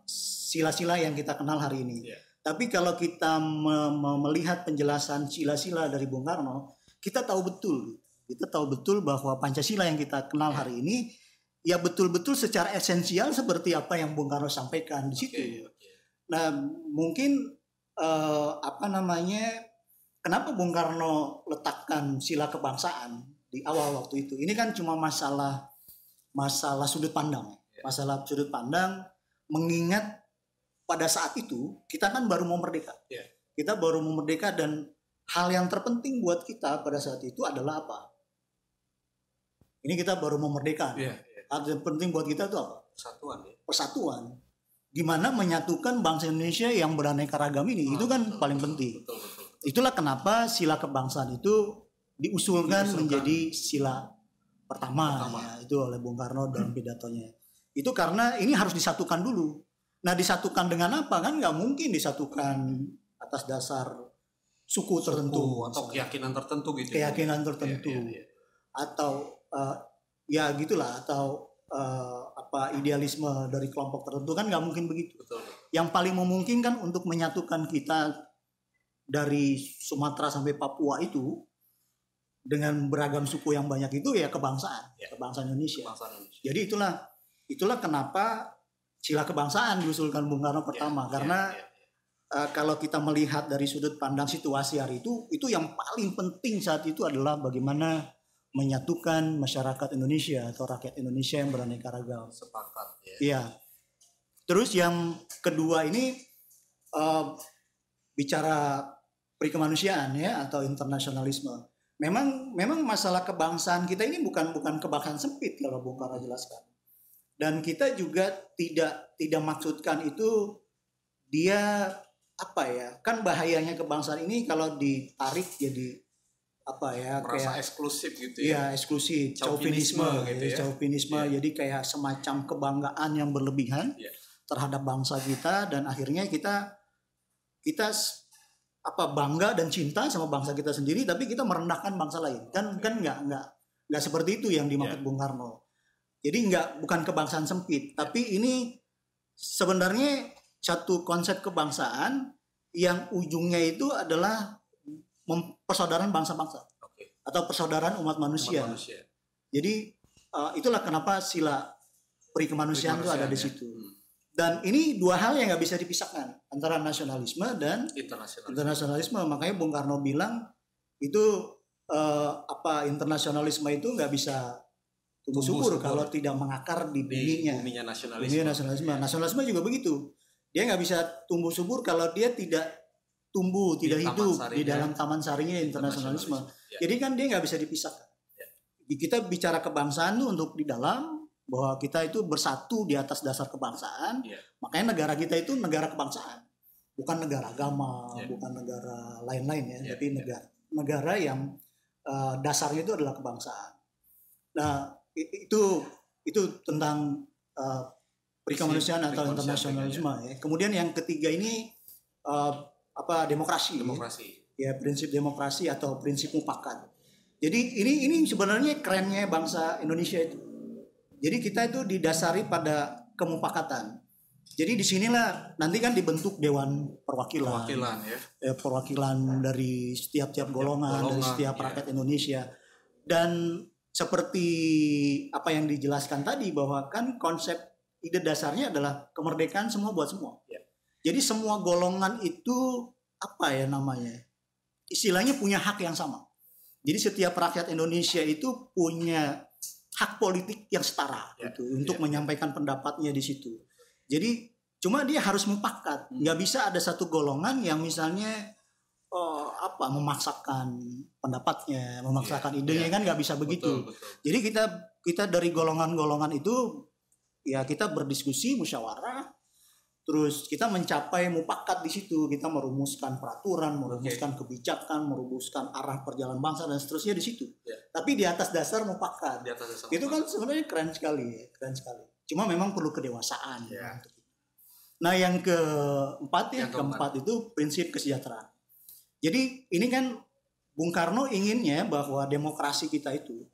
sila-sila yang kita kenal hari ini. Ya. Tapi kalau kita me- me- melihat penjelasan sila-sila dari Bung Karno, kita tahu betul, kita tahu betul bahwa Pancasila yang kita kenal hari ini ya betul-betul secara esensial seperti apa yang Bung Karno sampaikan di situ. Oke, oke. Nah, mungkin eh, apa namanya? Kenapa Bung Karno letakkan sila kebangsaan di awal waktu itu? Ini kan cuma masalah masalah sudut pandang, Ya. masalah sudut pandang mengingat pada saat itu kita kan baru mau merdeka. Ya. Kita baru mau merdeka dan hal yang terpenting buat kita pada saat itu adalah apa? Ini kita baru mau merdeka. Iya, iya. Hal yang penting buat kita itu apa? Persatuan ya. persatuan gimana menyatukan bangsa Indonesia yang beraneka ragam ini itu kan betul, paling betul, penting Betul, betul. itulah kenapa sila kebangsaan itu diusulkan, Diusulkan. menjadi sila pertama, Pertama. ya, itu oleh Bung Karno dalam pidatonya itu karena ini harus disatukan dulu nah disatukan dengan apa kan nggak mungkin disatukan atas dasar suku tertentu atau misalnya. keyakinan tertentu gitu. ya. keyakinan tertentu Iya, iya, iya. atau eh, ya gitulah atau eh, apa idealisme dari kelompok tertentu kan nggak mungkin begitu. Betul. Yang paling memungkinkan untuk menyatukan kita dari Sumatera sampai Papua itu dengan beragam suku yang banyak itu ya kebangsaan, Ya. kebangsaan Indonesia. Bangsa Indonesia. Jadi itulah itulah kenapa sila kebangsaan diusulkan Bung Karno pertama Ya, karena ya, ya. Eh, kalau kita melihat dari sudut pandang situasi hari itu, itu yang paling penting saat itu adalah bagaimana menyatukan masyarakat Indonesia atau rakyat Indonesia yang beraneka ragam. sepakat ya. Iya. Terus yang kedua ini eh, bicara perikemanusiaan ya atau internasionalisme. Memang memang masalah kebangsaan kita ini bukan bukan kebangsaan sempit kalau Bung Karno jelaskan. Dan kita juga tidak tidak maksudkan itu dia apa ya? Kan bahayanya kebangsaan ini kalau ditarik jadi apa ya Merasa kayak eksklusif gitu ya. Iya eksklusif, Chauvinisme chauvinisme, gitu ya, ya. chauvinisme. Iya. Jadi kayak semacam kebanggaan yang berlebihan Iya. terhadap bangsa kita dan akhirnya kita kita apa bangga dan cinta sama bangsa kita sendiri, tapi kita merendahkan bangsa lain. Kan kan nggak nggak nggak seperti itu yang dimaksud Iya. Bung Karno. Jadi nggak bukan kebangsaan sempit, tapi ini sebenarnya satu konsep kebangsaan yang ujungnya itu adalah persaudaraan bangsa-bangsa atau persaudaraan umat manusia. Umat manusia. Jadi uh, itulah kenapa sila perikemanusiaan itu ada di Kemanusiaan, ya. situ. Hmm. Dan ini dua hal yang nggak bisa dipisahkan antara nasionalisme dan Internasional. internasionalisme. Makanya Bung Karno bilang itu uh, apa internasionalisme itu nggak bisa tumbuh subur kalau tidak mengakar di Di buminya. buminya nasionalisme. Buminya nasionalisme. Nasionalisme juga begitu. Dia nggak bisa tumbuh subur kalau dia tidak tumbuh, Di tidak hidup di sarinya. dalam taman sarinya internasionalisme. Ya. Jadi kan dia nggak bisa dipisahkan. Ya. Kita bicara kebangsaan tuh untuk di dalam bahwa kita itu bersatu di atas dasar kebangsaan. Ya. Makanya negara kita itu negara kebangsaan, bukan negara agama, Ya. bukan negara lain-lain ya, Ya, tapi ya. negara negara yang eh, dasarnya itu adalah kebangsaan. Nah itu itu tentang eh, perikemanusiaan atau internasionalisme ya. Kemudian yang ketiga ini eh, apa demokrasi. ya Demokrasi. ya prinsip demokrasi atau prinsip mufakat. Jadi ini ini sebenarnya kerennya bangsa Indonesia itu. Jadi kita itu didasari pada kemupakatan. Jadi di sinilah nanti kan dibentuk dewan perwakilan, Perwakilan ya. eh, perwakilan dari setiap-tiap golongan, dari golongan, setiap iya. rakyat Indonesia. Dan seperti apa yang dijelaskan tadi bahwa kan konsep ide dasarnya adalah kemerdekaan semua buat semua. Iya. Jadi semua golongan itu apa ya namanya? Istilahnya punya hak yang sama. Jadi setiap rakyat Indonesia itu punya hak politik yang setara Ya, gitu untuk ya. menyampaikan pendapatnya di situ. Jadi cuma dia harus mupakat. Hmm. Nggak bisa ada satu golongan yang misalnya oh, apa memaksakan pendapatnya, memaksakan Iya, idenya iya. kan nggak bisa begitu. Betul, betul. Jadi kita kita dari golongan-golongan itu ya kita berdiskusi musyawarah. Terus kita mencapai mupakat di situ. Kita merumuskan peraturan merumuskan kebijakan merumuskan arah perjalanan bangsa dan seterusnya di situ. Ya. tapi di atas dasar mupakat. Di atas dasar itu kan sebenarnya keren sekali ya keren sekali. Cuma memang perlu kedewasaan. Ya. itu. nah yang keempat ya Yang keempat itu prinsip kesejahteraan. Jadi ini kan Bung Karno inginnya bahwa demokrasi kita itu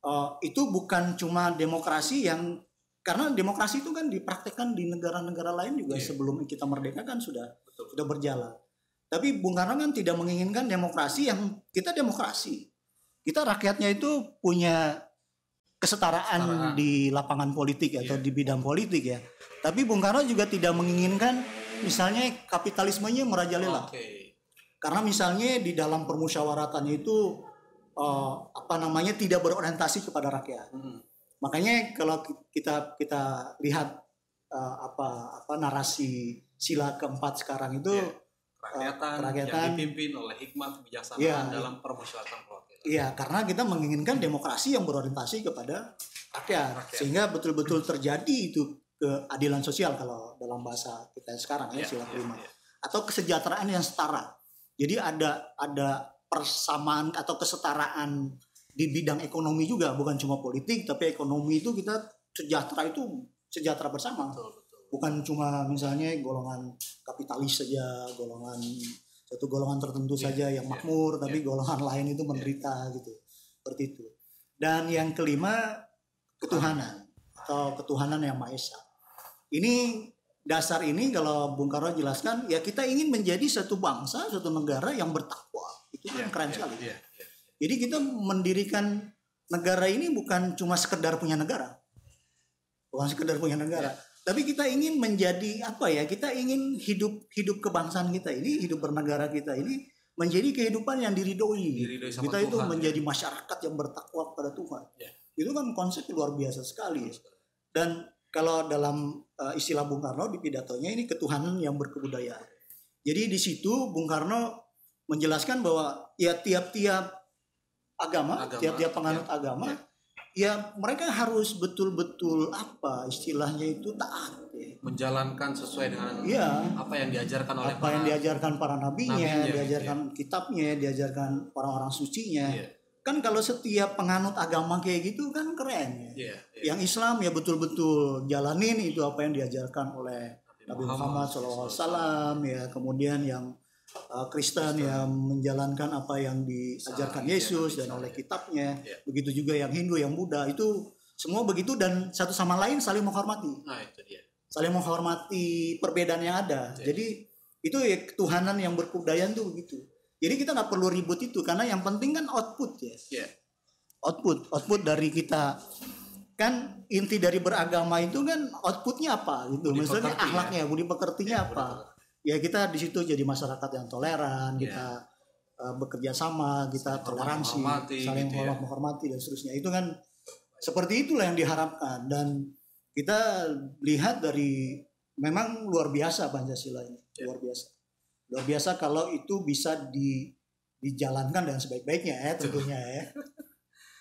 eh, itu bukan cuma demokrasi yang karena demokrasi itu kan dipraktekkan di negara-negara lain juga Iya. sebelum kita merdeka kan sudah Betul. sudah berjalan. Tapi Bung Karno kan tidak menginginkan demokrasi yang kita demokrasi. Kita rakyatnya itu punya kesetaraan Kesetaraan. di lapangan politik atau Iya. di bidang politik ya. Tapi Bung Karno juga tidak menginginkan misalnya kapitalismenya merajalela. Oke. Karena misalnya di dalam permusyawaratannya itu eh, apa namanya tidak berorientasi kepada rakyat. Hmm. Makanya kalau ki- kita kita lihat eh, apa apa narasi sila keempat sekarang itu Iya. Kerakyatan, kerakyatan. yang dipimpin oleh hikmat kebijaksanaan Iya. dalam permusyawaratan perwakilan. iya karena kita menginginkan demokrasi yang berorientasi kepada rakyat, Rakyat. sehingga betul-betul terjadi itu keadilan sosial kalau dalam bahasa kita sekarang ya Iya, sila iya, kelima iya. atau kesejahteraan yang setara. Jadi ada ada persamaan atau kesetaraan di bidang ekonomi juga bukan cuma politik tapi ekonomi itu kita sejahtera itu sejahtera bersama. Betul, betul. bukan cuma misalnya golongan kapitalis saja, golongan satu golongan tertentu Iya, saja yang iya, makmur, tapi golongan [LAUGHS] lain itu menderita gitu, seperti itu. Dan yang kelima ketuhanan atau ketuhanan yang maha esa. Ini dasar ini kalau Bung Karno jelaskan, ya kita ingin menjadi satu bangsa, satu negara yang bertakwa. Itu Iya, yang keren iya, sekali. iya, iya. Jadi kita mendirikan negara ini bukan cuma sekedar punya negara. Bukan sekedar punya negara. Tapi kita ingin menjadi apa ya? Kita ingin hidup hidup kebangsaan kita ini, hidup bernegara kita ini menjadi kehidupan yang diridhoi. Diridhoi sama kita itu Tuhan, ya. menjadi masyarakat yang bertakwa kepada Tuhan. Ya. Itu kan konsep luar biasa sekali. Dan kalau dalam uh, istilah Bung Karno di pidatonya ini ketuhanan yang berkebudayaan. Jadi di situ Bung Karno menjelaskan bahwa ya tiap-tiap agama, Agama, tiap-tiap penganut ya, agama, ya. ya mereka harus betul-betul apa istilahnya itu taat. Ya. Menjalankan sesuai dengan Iya. apa yang diajarkan oleh Apa yang diajarkan para nabinya, nabinya, gitu diajarkan kitabnya, diajarkan orang-orang sucinya. Iya, Kan kalau setiap penganut agama kayak gitu kan keren ya. iya, iya. Yang Islam ya betul-betul jalanin itu apa yang diajarkan oleh Nabi Muhammad SAW ya kemudian yang uh, Kristen yang menjalankan apa yang diajarkan Misalnya, Yesus dan misalnya. oleh kitabnya. Ya. begitu juga yang Hindu yang Buddha itu semua begitu dan satu sama lain saling menghormati. Nah, itu dia. saling menghormati perbedaan yang ada. Ya. jadi itu ya ketuhanan yang berkebudayaan tuh begitu jadi kita nggak perlu ribut itu karena yang penting kan output ya Iya. output output dari kita. Kan inti dari beragama itu kan outputnya apa gitu. Budi maksudnya pekerti, akhlaknya budi pekertinya Iya, apa ya kita di situ jadi masyarakat yang toleran Iya. kita uh, bekerja sama kita Saling toleransi menghormati, saling gitu ya. menghormat- menghormati dan seterusnya itu kan seperti itulah yang diharapkan dan kita lihat dari memang luar biasa Pancasila ini Iya. luar biasa luar biasa kalau itu bisa di dijalankan dengan sebaik-baiknya ya tentunya ya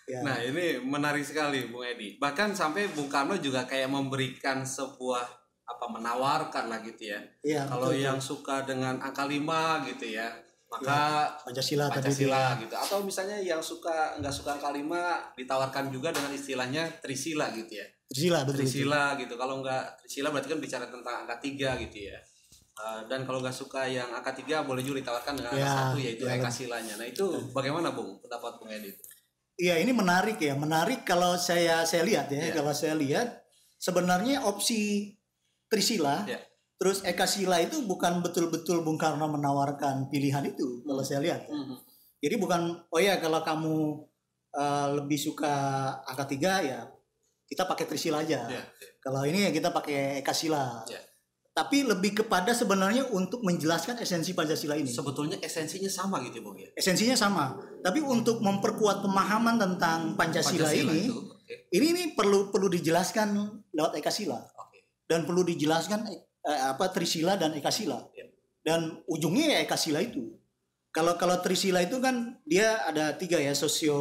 ya Nah, ini menarik sekali Bung Edi. Bahkan sampai Bung Karno juga kayak memberikan sebuah apa menawarkan lah gitu ya. Iya, Kalau betul. yang suka dengan angka 5 gitu ya, maka Pancasila, tadi Pancasila gitu. Atau misalnya yang suka nggak suka angka 5 ditawarkan juga dengan istilahnya Trisila gitu ya. Trisila betul. betul. Trisila gitu. Kalau nggak Trisila berarti kan bicara tentang angka 3 gitu ya. Uh, dan kalau nggak suka yang angka 3 boleh juga ditawarkan dengan angka Ya, satu yaitu ya, Silanya. Nah, itu bagaimana Bung pendapat Bung Edi? Iya ini menarik ya, menarik kalau saya saya lihat ya, Iya. kalau saya lihat sebenarnya opsi Trisila, Iya. terus Eka Sila itu bukan betul-betul Bung Karno menawarkan pilihan itu kalau saya lihat. Mhm. Jadi bukan oh ya kalau kamu eh, lebih suka angka tiga ya kita pakai Trisila aja. Iya, Kalau ini ya kita pakai Eka Sila. Iya. Tapi lebih kepada sebenarnya untuk menjelaskan esensi Pancasila ini. Sebetulnya esensinya sama gitu Bung ya. Esensinya sama, tapi untuk memperkuat pemahaman tentang Pancasila, ini, itu. Ini ini perlu perlu dijelaskan lewat Eka Sila. Dan perlu dijelaskan eh, apa Trisila dan Eka Sila. Ya. Dan ujungnya ya Eka Sila itu. Kalau kalau Trisila itu kan dia ada tiga ya sosio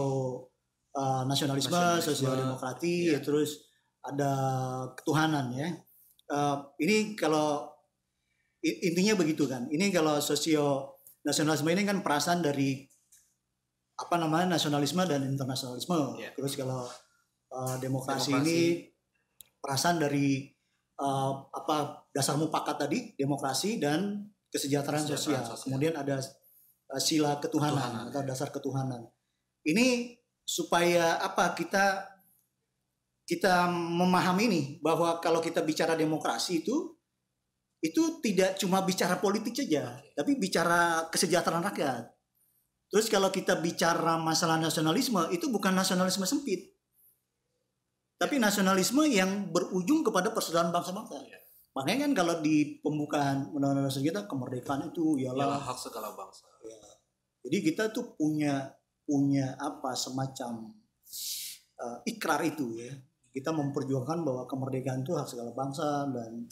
eh, nasionalisme, Nasionalisme, sosio demokrati, ya. terus ada ketuhanan ya. Eh, ini kalau intinya begitu kan. Ini kalau sosio nasionalisme ini kan perasaan dari apa namanya nasionalisme dan internasionalisme. Ya. Terus kalau eh, demokrasi, Demokrasi. ini perasaan dari eh, apa dasar mufakat tadi demokrasi dan kesejahteraan, Kesejahteraan sosial. sosial. Kemudian ada eh, sila ketuhanan, Ketuhanan, atau dasar ketuhanan. Ini supaya apa kita kita memahami nih bahwa kalau kita bicara demokrasi itu itu tidak cuma bicara politik saja, tapi bicara kesejahteraan rakyat. Terus kalau kita bicara masalah nasionalisme itu bukan nasionalisme sempit. Tapi nasionalisme yang berujung kepada persaudaraan bangsa-bangsa. Iya. Makanya kan kalau di pembukaan Undang-Undang Dasar kita kemerdekaan itu Ialah ialah hak segala bangsa. jadi kita tuh punya punya apa semacam uh, ikrar itu ya. Kita memperjuangkan bahwa kemerdekaan itu hak segala bangsa dan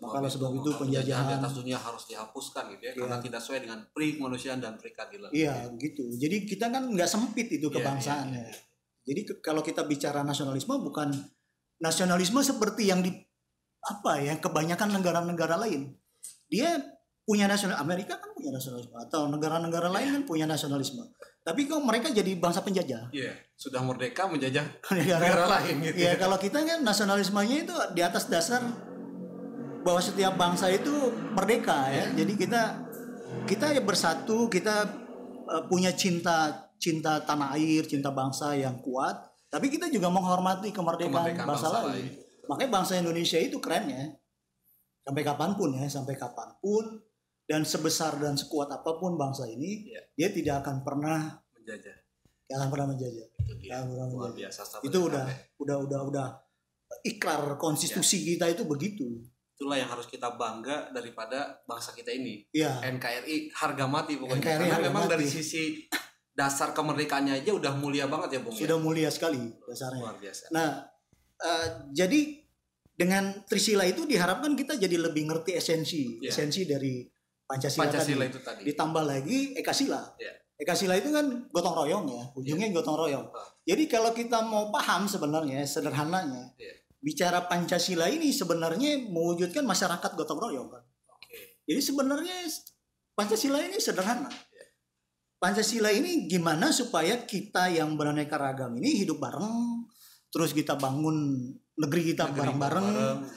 Maka oleh sebab itu penjajahan- di atas dunia harus dihapuskan gitu ya, Iya. karena tidak sesuai dengan pri kemanusiaan dan pri keadilan. iya gitu. Jadi kita kan nggak sempit itu Iya, kebangsaannya. iya, iya. Jadi ke- kalau kita bicara nasionalisme bukan nasionalisme seperti yang di apa ya kebanyakan negara-negara lain. Dia punya nasional Amerika kan punya nasionalisme atau negara-negara lain kan punya nasionalisme. Tapi kok mereka jadi bangsa penjajah. Iya, sudah merdeka menjajah [LAUGHS] Negara negara lain gitu. Ya kalau kita kan nasionalismenya itu di atas dasar bahwa setiap bangsa itu merdeka ya. Jadi kita kita ya bersatu, kita eh, punya cinta cinta tanah air, cinta bangsa yang kuat. Tapi kita juga menghormati kemerdekaan, Kemerdekaan bangsa, bangsa lain. lain. Makanya bangsa Indonesia itu keren ya. Sampai kapan pun ya, sampai kapan pun dan sebesar dan sekuat apa pun bangsa ini, Iya. dia tidak akan pernah menjajah. tidak akan pernah menjajah. Itu dia. Tidak pernah menjajah biasa itu udah udah udah udah ikrar konstitusi kita itu begitu Itulah yang harus kita bangga daripada bangsa kita ini. ya NKRI harga mati pokoknya. NKRI Karena memang mati. dari sisi dasar kemerdekaannya aja udah mulia banget ya, Bung. ya? sudah mulia sekali dasarnya luar biasa. nah eh, jadi dengan Trisila itu diharapkan kita jadi lebih ngerti esensi Iya. esensi dari Pancasila, Pancasila tadi itu tadi. ditambah lagi Eka Sila Iya. Eka Sila itu kan gotong royong ya ujungnya gotong royong Ah. jadi kalau kita mau paham sebenarnya sederhananya Iya. bicara Pancasila ini sebenarnya mewujudkan masyarakat gotong royong kan Oke. Jadi sebenarnya Pancasila ini sederhana. Iya. Pancasila ini gimana supaya kita yang beraneka ragam ini hidup bareng, terus kita bangun negeri kita bareng-bareng,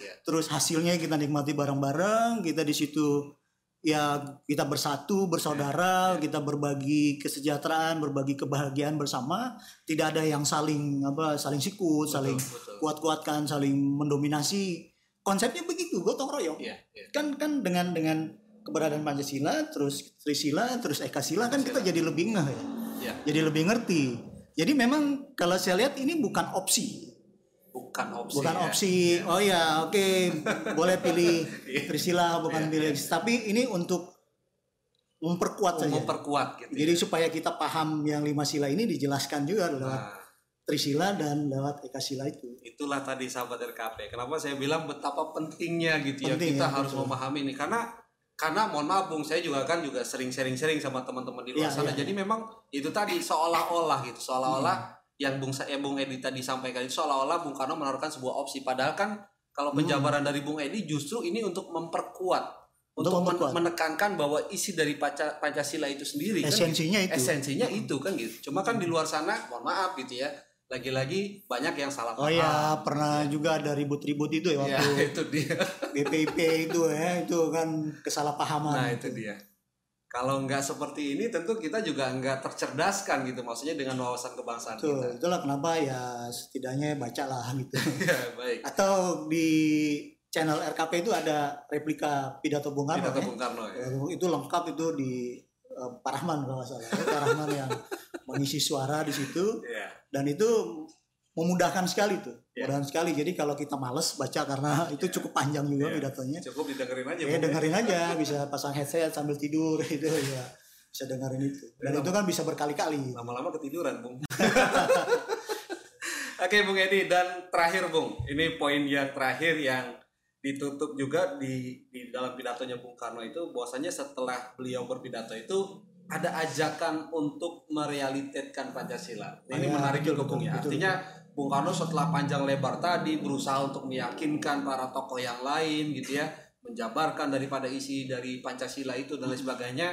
ya. terus hasilnya kita nikmati bareng-bareng, kita di situ ya kita bersatu, bersaudara, Iya. kita berbagi kesejahteraan, berbagi kebahagiaan bersama, tidak ada yang saling apa saling sikut, saling betul. kuat-kuatkan, saling mendominasi. Konsepnya begitu, gotong royong Iya, iya. kan kan dengan dengan keberadaan Pancasila terus Trisila terus Ekasila kan kita jadi lebih ngeh ya Iya. jadi lebih ngerti jadi memang kalau saya lihat ini bukan opsi Bukan opsi. bukan ya. opsi oh ya oke boleh pilih Trisila Iya, bukan pilih tapi ini untuk memperkuat saja Memperkuat gitu. jadi supaya kita paham yang lima sila ini dijelaskan juga lewat Nah, Trisila dan lewat Ekasila itu itulah tadi sahabat RKP. Kenapa saya bilang betapa pentingnya gitu ya Penting kita ya, harus betul. memahami ini karena karena mohon maaf Bung saya juga kan juga sering sharing-sharing sama teman-teman di luar Iya, sana. iya, Jadi memang itu tadi seolah-olah gitu, seolah-olah Hmm. yang Bung Sa- eh, Bung Edi tadi sampaikan itu seolah-olah Bung Karno menaruhkan sebuah opsi padahal kan kalau Hmm. penjabaran dari Bung Edi justru ini untuk memperkuat Untuk memperkuat. menekankan bahwa isi dari Panca- Pancasila itu sendiri kan gitu. esensinya itu esensinya itu kan gitu. Cuma kan di luar sana, mohon maaf gitu ya, lagi-lagi banyak yang salah oh paham. ya pernah juga ada ribut-ribut itu ya Ya, waktu [LAUGHS] itu dia. BPIP itu ya itu kan kesalahpahaman Nah, itu dia. kalau nggak seperti ini tentu kita juga nggak tercerdaskan gitu maksudnya dengan wawasan kebangsaan Tuh, kita itulah kenapa ya setidaknya bacalah gitu. [LAUGHS] ya baik Atau di channel RKP itu ada replika pidato Bung Karno. pidato ya. Bung Karno ya Itu lengkap itu di eh, Pak Rahman kalau nggak salah. Ya, Pak Rahman yang mengisi suara di situ Iya. Dan itu memudahkan sekali tuh. Ya. Memudahkan sekali. Jadi kalau kita males baca karena itu cukup panjang juga Ya. pidatonya. cukup didengerin aja Ya dengerin aja, bisa pasang headset sambil tidur [LAUGHS] gitu ya. Bisa dengerin itu. Dan itu kan bisa berkali-kali. lama-lama ketiduran Bung [LAUGHS] Oke Bung Edi dan terakhir Bung ini poin yang terakhir yang ditutup juga di di dalam pidatonya Bung Karno itu bahwasanya setelah beliau berpidato itu ada ajakan untuk merealitetkan Pancasila. Nah, ini Ya, menarik betul, juga betul, Bung ya. betul. Artinya Bung Karno setelah panjang lebar tadi berusaha untuk meyakinkan para tokoh yang lain gitu ya, menjabarkan daripada isi dari Pancasila itu dan lain sebagainya.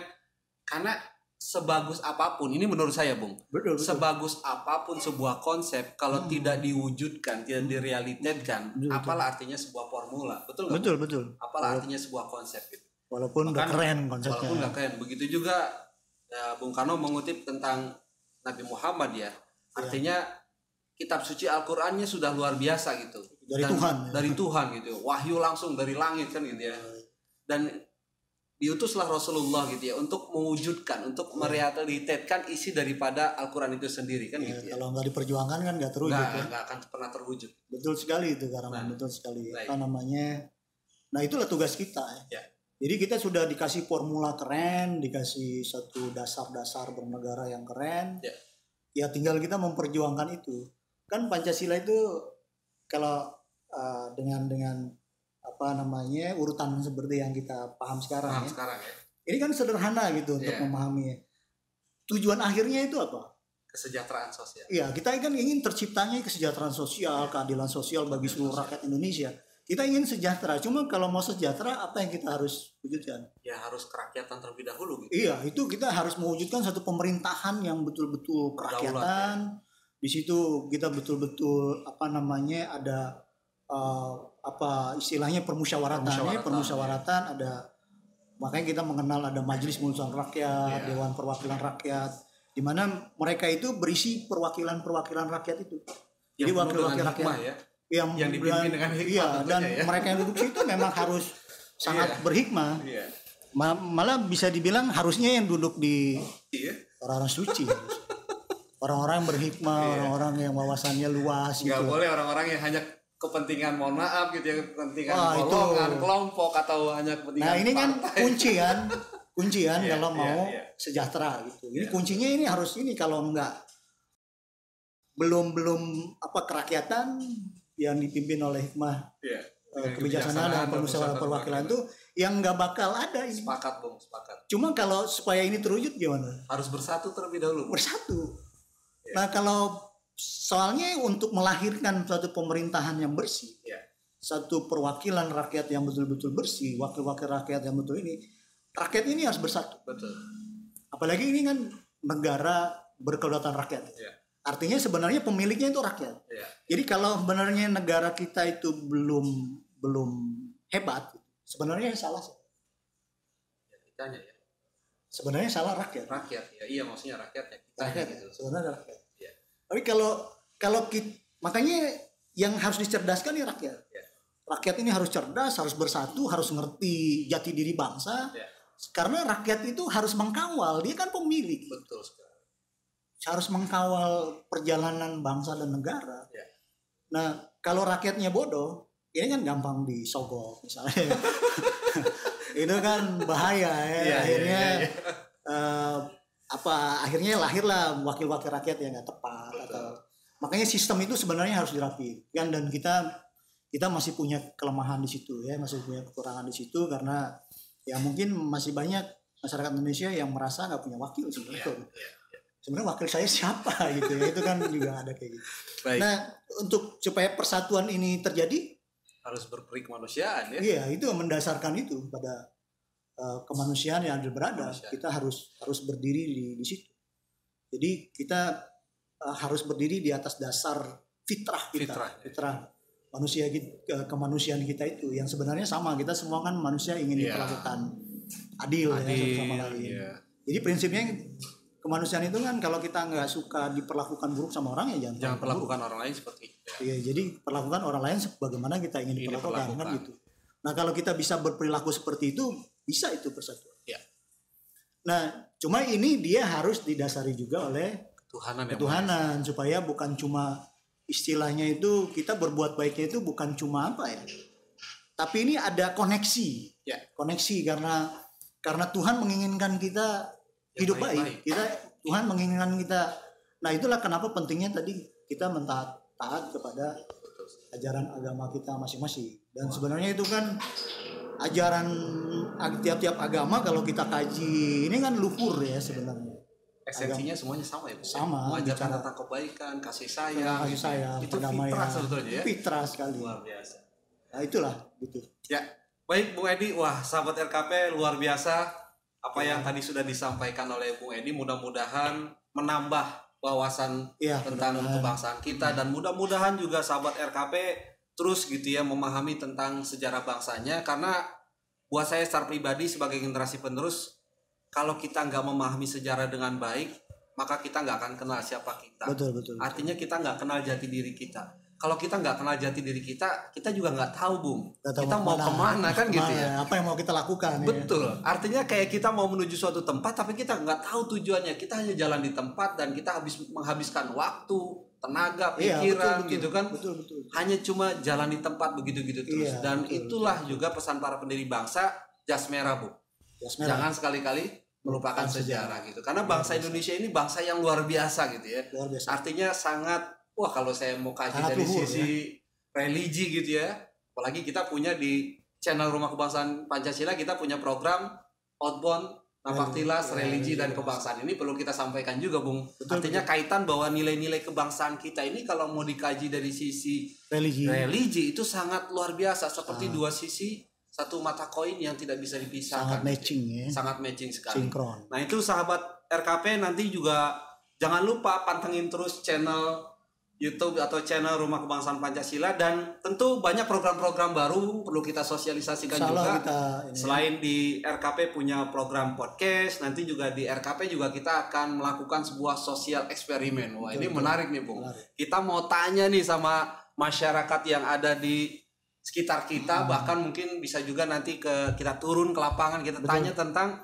Karena sebagus apa pun ini menurut saya Bung, Betul, betul. sebagus apa pun sebuah konsep kalau tidak diwujudkan, tidak direalitetkan, Betul, betul. apalah artinya sebuah formula, betul nggak? Betul, betul. Apalah artinya sebuah konsep gitu. Walaupun Bahkan- keren Walaupun konsepnya. nggak keren, begitu juga ya, Bung Karno mengutip tentang Nabi Muhammad ya, artinya kitab suci Al-Qur'annya sudah luar biasa gitu. Dari Dan- Tuhan, ya. Dari Tuhan gitu, wahyu langsung dari langit kan gitu ya. Dan diutuslah Rasulullah gitu ya untuk mewujudkan, untuk merealitetkan isi daripada Al-Qur'an itu sendiri kan Ya, gitu ya. kalau nggak diperjuangkan kan nggak terwujud Nggak, ya. nggak akan pernah terwujud. Betul sekali itu karena Nah, betul sekali. baik. Apa namanya? Nah itulah tugas kita. Ya. Ya. Jadi kita sudah dikasih formula keren, dikasih satu dasar-dasar bernegara yang keren. Ya. Ya tinggal kita memperjuangkan itu. Kan Pancasila itu kalau uh, dengan dengan apa namanya urutan seperti yang kita paham sekarang Paham ya. sekarang ya. Ini kan sederhana gitu untuk Iya. memahami. Tujuan akhirnya itu apa? Kesejahteraan sosial. Iya, kita kan ingin terciptanya kesejahteraan sosial, keadilan sosial bagi seluruh rakyat Indonesia. Kita ingin sejahtera. Cuma kalau mau sejahtera, apa yang kita harus wujudkan? Ya harus kerakyatan terlebih dahulu gitu. Iya, itu kita harus mewujudkan satu pemerintahan yang betul-betul kerakyatan. Di situ kita betul-betul apa namanya ada eh, apa istilahnya permusyawaratan, ya, Permusyawaratan, permusyawaratan ada makanya kita mengenal ada majelis pemusyawaratan rakyat, Iya. dewan perwakilan rakyat, di mana mereka itu berisi perwakilan-perwakilan rakyat itu. Jadi Yang penuh wakil-wakil rakyat hikmah ya. Yang, Yang dipimpin dengan hikmah Iya, dan ya. mereka yang duduk situ memang harus [LAUGHS] sangat Iya. berhikmah. Iya. Ma- malah bisa dibilang harusnya yang duduk di Iya. orang-orang suci. orang-orang yang berhikmah, Iya. orang-orang yang wawasannya luas Nggak gitu. boleh orang-orang yang hanya kepentingan mohon maaf gitu ya kepentingan Wah, itu. golongan kelompok atau hanya kepentingan Nah, ini kan partai. kunci kan. [LAUGHS] Kunci kan Iya, kalau iya, mau iya. sejahtera gitu. Jadi Iya. kuncinya ini harus ini kalau enggak belum belum apa kerakyatan yang dipimpin oleh hikmah Iya. eh, kebijaksanaan dan permusyawaratan perwakilan itu yang nggak bakal ada ini. sepakat bung sepakat Cuma kalau supaya ini terwujud gimana? harus bersatu terlebih dahulu Bersatu. Iya. Nah kalau soalnya untuk melahirkan suatu pemerintahan yang bersih, Iya. satu perwakilan rakyat yang betul-betul bersih, wakil-wakil rakyat yang betul ini, rakyat ini harus bersatu. betul Apalagi ini kan negara berkedaulatan rakyat. Iya. Artinya sebenarnya pemiliknya itu rakyat. Iya. Jadi kalau sebenarnya negara kita itu belum belum hebat, sebenarnya yang salah ya, kitanya ya sebenarnya salah rakyat. rakyat ya iya maksudnya rakyat ya kita rakyat gitu sebenarnya rakyat. Iya. Tapi kalau kalau kita, makanya yang harus dicerdaskan ya rakyat. Iya. Rakyat ini harus cerdas, harus bersatu, harus ngerti jati diri bangsa. Iya. Karena rakyat itu harus mengkawal, dia kan pemilik. betul sekali Harus mengkawal perjalanan bangsa dan negara. Iya. Nah, kalau rakyatnya bodoh, ini kan gampang disogok misalnya. [LAUGHS] itu kan bahaya ya. Iya, iya, akhirnya iya, iya. eh, apa akhirnya lahirlah wakil-wakil rakyat yang nggak tepat Betul. atau makanya sistem itu sebenarnya harus dirapi kan dan kita kita masih punya kelemahan di situ ya masih punya kekurangan di situ karena ya mungkin masih banyak masyarakat Indonesia yang merasa nggak punya wakil Iya, sebenarnya iya. Sebenarnya wakil saya siapa [LAUGHS] gitu ya itu kan juga ada kayak gitu baik nah untuk supaya persatuan ini terjadi harus berperi kemanusiaan ya Iya, itu mendasarkan itu pada uh, kemanusiaan yang adil berada. Kemanusiaan. Kita harus harus berdiri di, di situ. Jadi kita uh, harus berdiri di atas dasar fitrah kita, Fitrah, ya. fitrah manusia kita, kemanusiaan kita itu yang sebenarnya sama. Kita semua kan manusia ingin Iya. diperlakukan adil, ya Adil, satu sama lain. iya. Jadi prinsipnya kemanusiaan itu kan kalau kita nggak suka diperlakukan buruk sama orang ya jangan, Jangan perlakukan perlakukan orang lain seperti itu. ya. Iya, jadi perlakukan orang lain sebagaimana kita ingin diperlakukan kan gitu. Nah, kalau kita bisa berperilaku seperti itu, bisa itu persatuan. Ya. Nah, cuma ini dia harus didasari juga oleh Tuhanan ya. Bang. ketuhanan supaya bukan cuma istilahnya itu kita berbuat baiknya itu bukan cuma apa ya. Tapi ini ada koneksi. Ya. Koneksi karena karena Tuhan menginginkan kita hidup baik-baik. baik. Kita Tuhan menginginkan kita. Nah, itulah kenapa pentingnya tadi kita mentaat taat kepada ajaran agama kita masing-masing. Dan sebenarnya itu kan ajaran tiap-tiap agama kalau kita kaji ini kan luhur ya sebenarnya. Esensinya semuanya sama ya. Bu? Sama, Mengajarkan tentang kebaikan, kasih sayang. kasih sayang, itu perdamaian. fitrah sebetulnya ya. Fitrah sekali. Luar biasa. Nah, itulah gitu. Ya, baik Bung Edi. Wah, sahabat RKP luar biasa. Apa Ya. yang tadi sudah disampaikan oleh Bung Edi mudah-mudahan menambah wawasan Iya, tentang mudah-mudahan. kebangsaan kita dan mudah-mudahan juga sahabat RKP terus gitu ya memahami tentang sejarah bangsanya karena buat saya secara pribadi sebagai generasi penerus kalau kita nggak memahami sejarah dengan baik maka kita nggak akan kenal siapa kita. Betul, betul. Artinya kita nggak kenal jati diri kita. Kalau kita nggak kenal jati diri kita, kita juga nggak tahu, Bung. Tahu kita mau ke mana kan gitu ya. Ke mana, Apa yang mau kita lakukan ya. Betul. Artinya kayak kita mau menuju suatu tempat tapi kita nggak tahu tujuannya. Kita hanya jalan di tempat dan kita habis menghabiskan waktu, tenaga, Iya, pikiran betul, betul. gitu kan. Betul, betul. Hanya cuma jalan di tempat begitu-gitu terus. Iya, dan betul, itulah juga pesan para pendiri bangsa jas merah, Bu. Jas merah. Jangan sekali-kali melupakan Lupakan sejarah gitu. Karena bangsa Indonesia ini bangsa yang luar biasa gitu ya. Luar biasa. Artinya sangat wah kalau saya mau kaji Sangat dari luhur, sisi religi gitu ya. Apalagi kita punya di channel Rumah Kebangsaan Pancasila kita punya program outbound Napaktilas, Ya, religi ya, dan ya. kebangsaan ini perlu kita sampaikan juga, Bung. Betul, Artinya kaitan bahwa nilai-nilai kebangsaan kita ini kalau mau dikaji dari sisi religi. religi itu sangat luar biasa seperti dua sisi satu mata koin yang tidak bisa dipisahkan. Sangat matching ya. Sangat matching sekali. Sinkron. Nah itu sahabat RKP nanti juga jangan lupa pantengin terus channel YouTube atau channel Rumah Kebangsaan Pancasila dan tentu banyak program-program baru perlu kita sosialisasikan Insya Allah juga. kita ini, Selain di RKP punya program podcast, nanti juga di RKP juga kita akan melakukan sebuah sosial eksperimen. Wah ini menarik nih Bung. Menarik. Kita mau tanya nih sama masyarakat yang ada di sekitar kita, Hmm. bahkan mungkin bisa juga nanti ke kita turun ke lapangan kita tanya tentang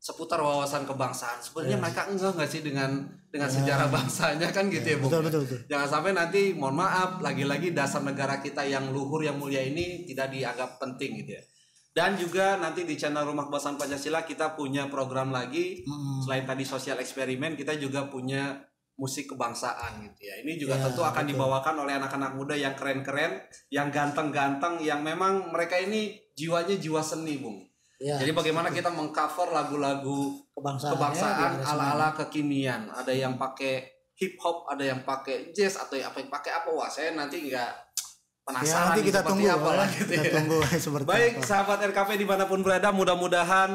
seputar wawasan kebangsaan. Sebenarnya Iya. mereka enggak nggak sih dengan dengan sejarah bangsanya kan gitu ya Bung. betul, betul, betul. Jangan sampai nanti mohon maaf lagi-lagi dasar negara kita yang luhur yang mulia ini tidak dianggap penting gitu ya. Dan juga nanti di channel Rumah Kebangsaan Pancasila kita punya program lagi Mm. selain tadi sosial eksperimen kita juga punya musik kebangsaan gitu ya. Ini juga Ya, tentu akan betul. dibawakan oleh anak-anak muda yang keren-keren, yang ganteng-ganteng, yang memang mereka ini jiwanya jiwa seni, Bung. Ya, Jadi bagaimana kita mengcover lagu-lagu kebangsaan, kebangsaan ya, ala-ala kekinian. Ada yang pakai hip hop, ada yang pakai jazz atau yang apa yang pakai apa? Wah, saya nanti nggak Ya, penasaran nanti nih kita tunggu apa ya. lah [LAUGHS] gitu kita ya. tunggu [LAUGHS] seperti Baik, apa. sahabat RKP di mana pun berada, mudah-mudahan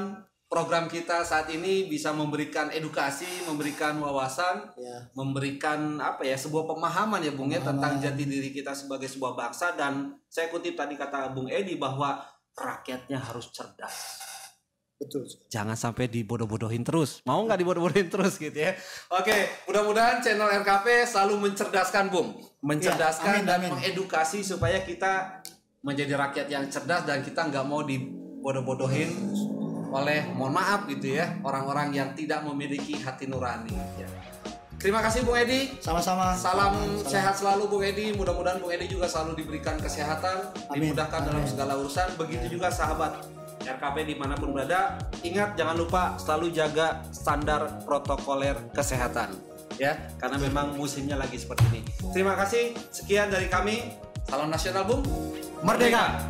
program kita saat ini bisa memberikan edukasi, memberikan wawasan, Ya, memberikan apa ya sebuah pemahaman ya Bung ya tentang jati diri kita sebagai sebuah bangsa dan saya kutip tadi kata Bung Edi bahwa rakyatnya harus cerdas betul. jangan sampai dibodoh-bodohin terus. Mau nggak dibodoh-bodohin terus gitu ya. Oke, mudah-mudahan channel RKP selalu mencerdaskan, Bung. Mencerdaskan Ya, amin, dan amin. mengedukasi supaya kita menjadi rakyat yang cerdas dan kita nggak mau dibodoh-bodohin oleh, mohon maaf gitu ya, orang-orang yang tidak memiliki hati nurani. Ya. Terima kasih Bung Edi. Sama-sama. Salam sehat selalu Bung Edi. Mudah-mudahan Bung Edi juga selalu diberikan kesehatan, Amin. dimudahkan dalam Amin. segala urusan. Begitu juga sahabat RKP di mana pun berada. Ingat jangan lupa selalu jaga standar protokoler kesehatan. Ya, karena memang musimnya lagi seperti ini. Terima kasih. Sekian dari kami. Salam nasional, Bung. Merdeka.